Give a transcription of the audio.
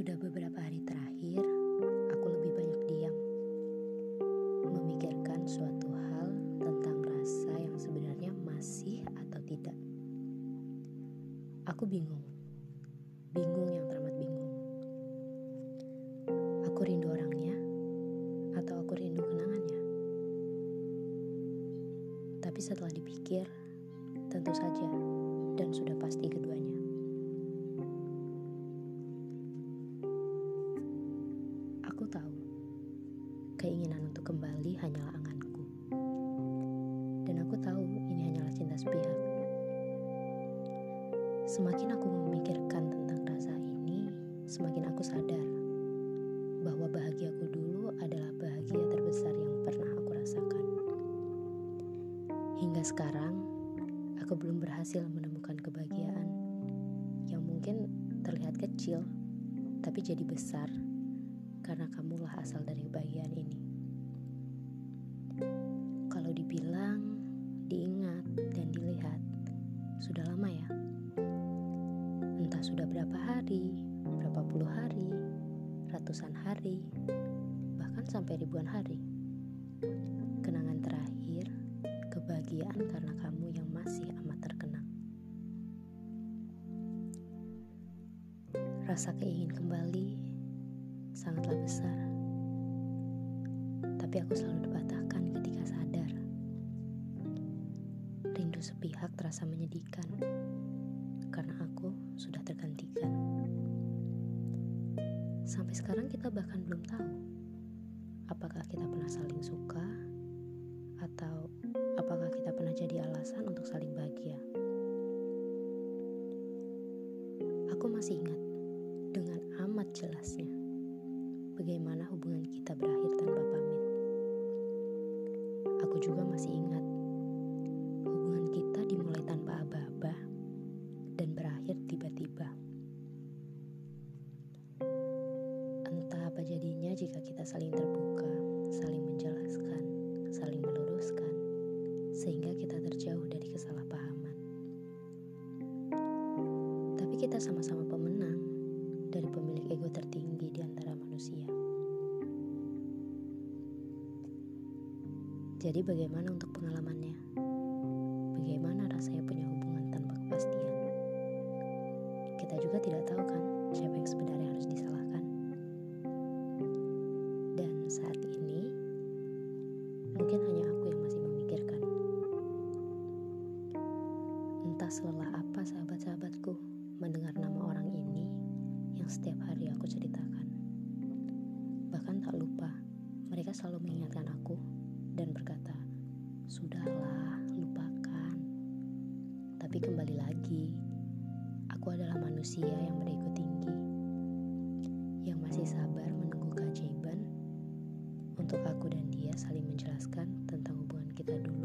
Sudah beberapa hari terakhir, aku lebih banyak diam, memikirkan suatu hal tentang rasa yang sebenarnya masih atau tidak. Aku bingung, bingung yang teramat bingung. Aku rindu orangnya, atau aku rindu kenangannya. Tapi setelah dipikir, tentu saja. Keinginan untuk kembali hanyalah anganku. Dan aku tahu ini hanyalah cinta sepihak. Semakin aku memikirkan tentang rasa ini, semakin aku sadar bahwa bahagiaku dulu adalah bahagia terbesar yang pernah aku rasakan. Hingga sekarang, aku belum berhasil menemukan kebahagiaan yang mungkin terlihat kecil, tapi jadi besar karena kamulah asal dari kebahagiaan ini. Kalau dibilang, diingat, dan dilihat, sudah lama ya Entah sudah berapa hari, berapa puluh hari, ratusan hari, bahkan sampai ribuan hari. Kenangan terakhir, kebahagiaan karena kamu yang masih amat terkenang. Rasa keingin kembali sangatlah besar. Tapi aku selalu dipatahkan ketika sadar. Rindu sepihak terasa menyedihkan karena aku sudah tergantikan. Sampai sekarang kita bahkan belum tahu apakah kita pernah saling suka atau apakah kita pernah jadi alasan untuk saling bahagia. Aku masih ingat dengan amat jelasnya bagaimana hubungan kita berakhir tanpa pamit. Aku juga masih ingat hubungan kita dimulai tanpa aba-aba dan berakhir tiba-tiba. Entah apa jadinya jika kita saling terbuka, saling menjelaskan, saling meluruskan, sehingga kita terjauh dari kesalahpahaman. Tapi kita sama-sama pemenang dari pemilik ego tertinggi manusia. Jadi bagaimana untuk pengalamannya? Bagaimana rasanya punya hubungan tanpa kepastian? Kita juga tidak tahu kan siapa yang sebenarnya harus disalahkan. Dan saat ini, mungkin hanya aku yang masih memikirkan. Entah selelah apa sahabat-sahabatku mendengar nama orang ini yang setiap hari aku ceritakan. Bahkan tak lupa, mereka selalu mengingatkan aku dan berkata, "Sudahlah, lupakan." Tapi kembali lagi, aku adalah manusia yang berego tinggi, yang masih sabar menunggu keajaiban untuk aku dan dia saling menjelaskan tentang hubungan kita dulu